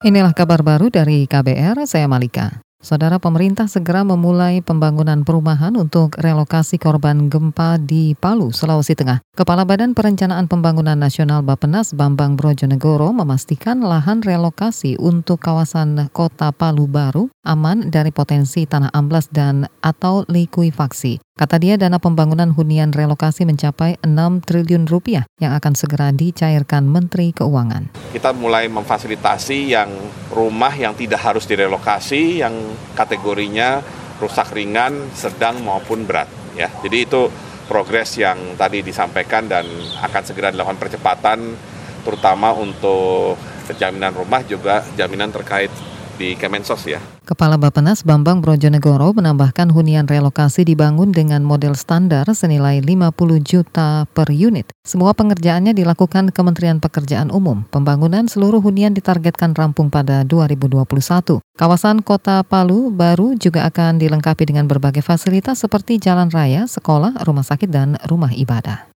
Inilah kabar baru dari KBR, saya Malika. Saudara pemerintah segera memulai pembangunan perumahan untuk relokasi korban gempa di Palu, Sulawesi Tengah. Kepala Badan Perencanaan Pembangunan Nasional Bapenas Bambang Brojonegoro memastikan lahan relokasi untuk kawasan kota Palu Baru aman dari potensi tanah amblas dan atau likuifaksi. Kata dia dana pembangunan hunian relokasi mencapai 6 triliun rupiah yang akan segera dicairkan Menteri Keuangan. Kita mulai memfasilitasi yang rumah yang tidak harus direlokasi, yang kategorinya rusak ringan, sedang maupun berat. Ya, jadi itu progres yang tadi disampaikan dan akan segera dilakukan percepatan, terutama untuk jaminan rumah juga jaminan terkait di Kemensos ya. Kepala Bapenas Bambang Brojonegoro menambahkan hunian relokasi dibangun dengan model standar senilai 50 juta per unit. Semua pengerjaannya dilakukan Kementerian Pekerjaan Umum. Pembangunan seluruh hunian ditargetkan rampung pada 2021. Kawasan Kota Palu baru juga akan dilengkapi dengan berbagai fasilitas seperti jalan raya, sekolah, rumah sakit, dan rumah ibadah.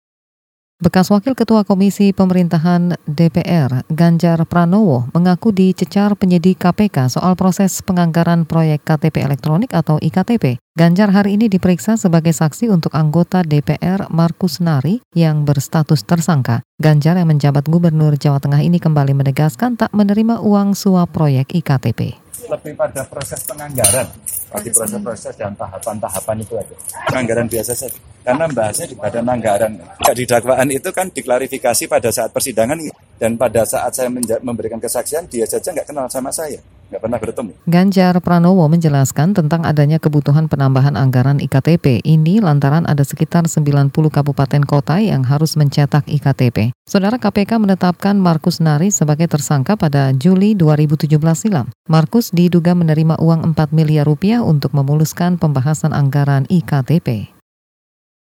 Bekas Wakil Ketua Komisi Pemerintahan DPR, Ganjar Pranowo, mengaku dicecar penyidik KPK soal proses penganggaran proyek KTP elektronik atau IKTP. Ganjar hari ini diperiksa sebagai saksi untuk anggota DPR Markus Nari yang berstatus tersangka. Ganjar yang menjabat Gubernur Jawa Tengah ini kembali menegaskan tak menerima uang suap proyek IKTP. Lebih pada proses penganggaran, bagi proses-proses dan tahapan-tahapan itu aja. Penganggaran biasa saja karena bahasnya di badan anggaran. Di dakwaan itu kan diklarifikasi pada saat persidangan dan pada saat saya memberikan kesaksian dia saja nggak kenal sama saya nggak pernah bertemu. Ganjar Pranowo menjelaskan tentang adanya kebutuhan penambahan anggaran IKTP ini lantaran ada sekitar 90 kabupaten kota yang harus mencetak IKTP. Saudara KPK menetapkan Markus Nari sebagai tersangka pada Juli 2017 silam. Markus diduga menerima uang 4 miliar rupiah untuk memuluskan pembahasan anggaran IKTP.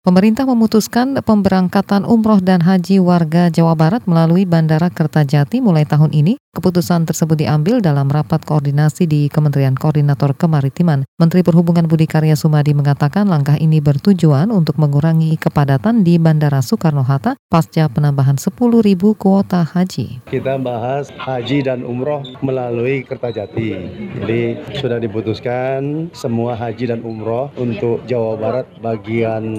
Pemerintah memutuskan pemberangkatan umroh dan haji warga Jawa Barat melalui Bandara Kertajati mulai tahun ini. Keputusan tersebut diambil dalam rapat koordinasi di Kementerian Koordinator Kemaritiman. Menteri Perhubungan Budi Karya Sumadi mengatakan langkah ini bertujuan untuk mengurangi kepadatan di Bandara Soekarno-Hatta pasca penambahan 10.000 kuota haji. Kita bahas haji dan umroh melalui Kertajati. Jadi sudah diputuskan semua haji dan umroh untuk Jawa Barat bagian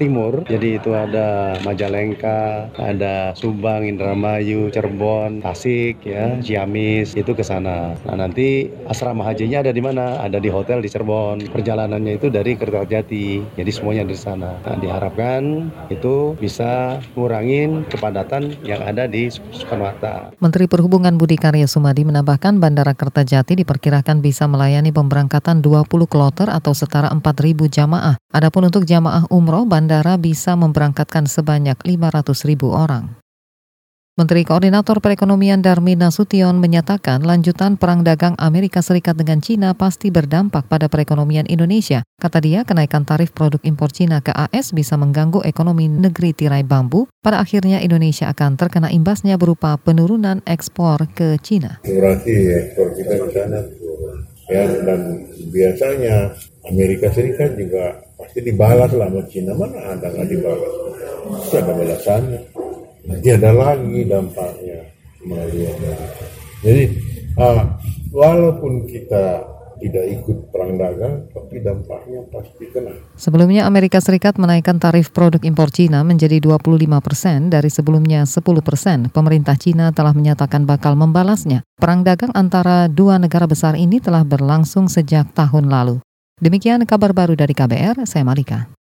timur. Jadi itu ada Majalengka, ada Subang, Indramayu, Cirebon, Tasik, ya, Ciamis itu ke sana. Nah nanti asrama hajinya ada di mana? Ada di hotel di Cirebon. Perjalanannya itu dari Kertajati. Jadi semuanya dari sana. Nah diharapkan itu bisa ngurangin kepadatan yang ada di Soekarno Hatta. Menteri Perhubungan Budi Karya Sumadi menambahkan Bandara Kertajati diperkirakan bisa melayani pemberangkatan 20 kloter atau setara 4.000 jamaah. Adapun untuk jamaah umroh, bandara bisa memberangkatkan sebanyak 500 ribu orang. Menteri Koordinator Perekonomian Darmin Nasution menyatakan lanjutan perang dagang Amerika Serikat dengan Cina pasti berdampak pada perekonomian Indonesia. Kata dia, kenaikan tarif produk impor Cina ke AS bisa mengganggu ekonomi negeri tirai bambu. Pada akhirnya Indonesia akan terkena imbasnya berupa penurunan ekspor ke Cina. ekspor kita ke sana Ya, dan biasanya Amerika Serikat juga pasti dibalas lah sama Cina. Mana ada nggak dibalas? Pasti ada balasannya. Nanti ada lagi dampaknya melalui Jadi uh, walaupun kita tidak ikut perang dagang, tapi dampaknya pasti kena. Sebelumnya Amerika Serikat menaikkan tarif produk impor Cina menjadi 25 persen dari sebelumnya 10 persen. Pemerintah Cina telah menyatakan bakal membalasnya. Perang dagang antara dua negara besar ini telah berlangsung sejak tahun lalu. Demikian kabar baru dari KBR, saya Malika.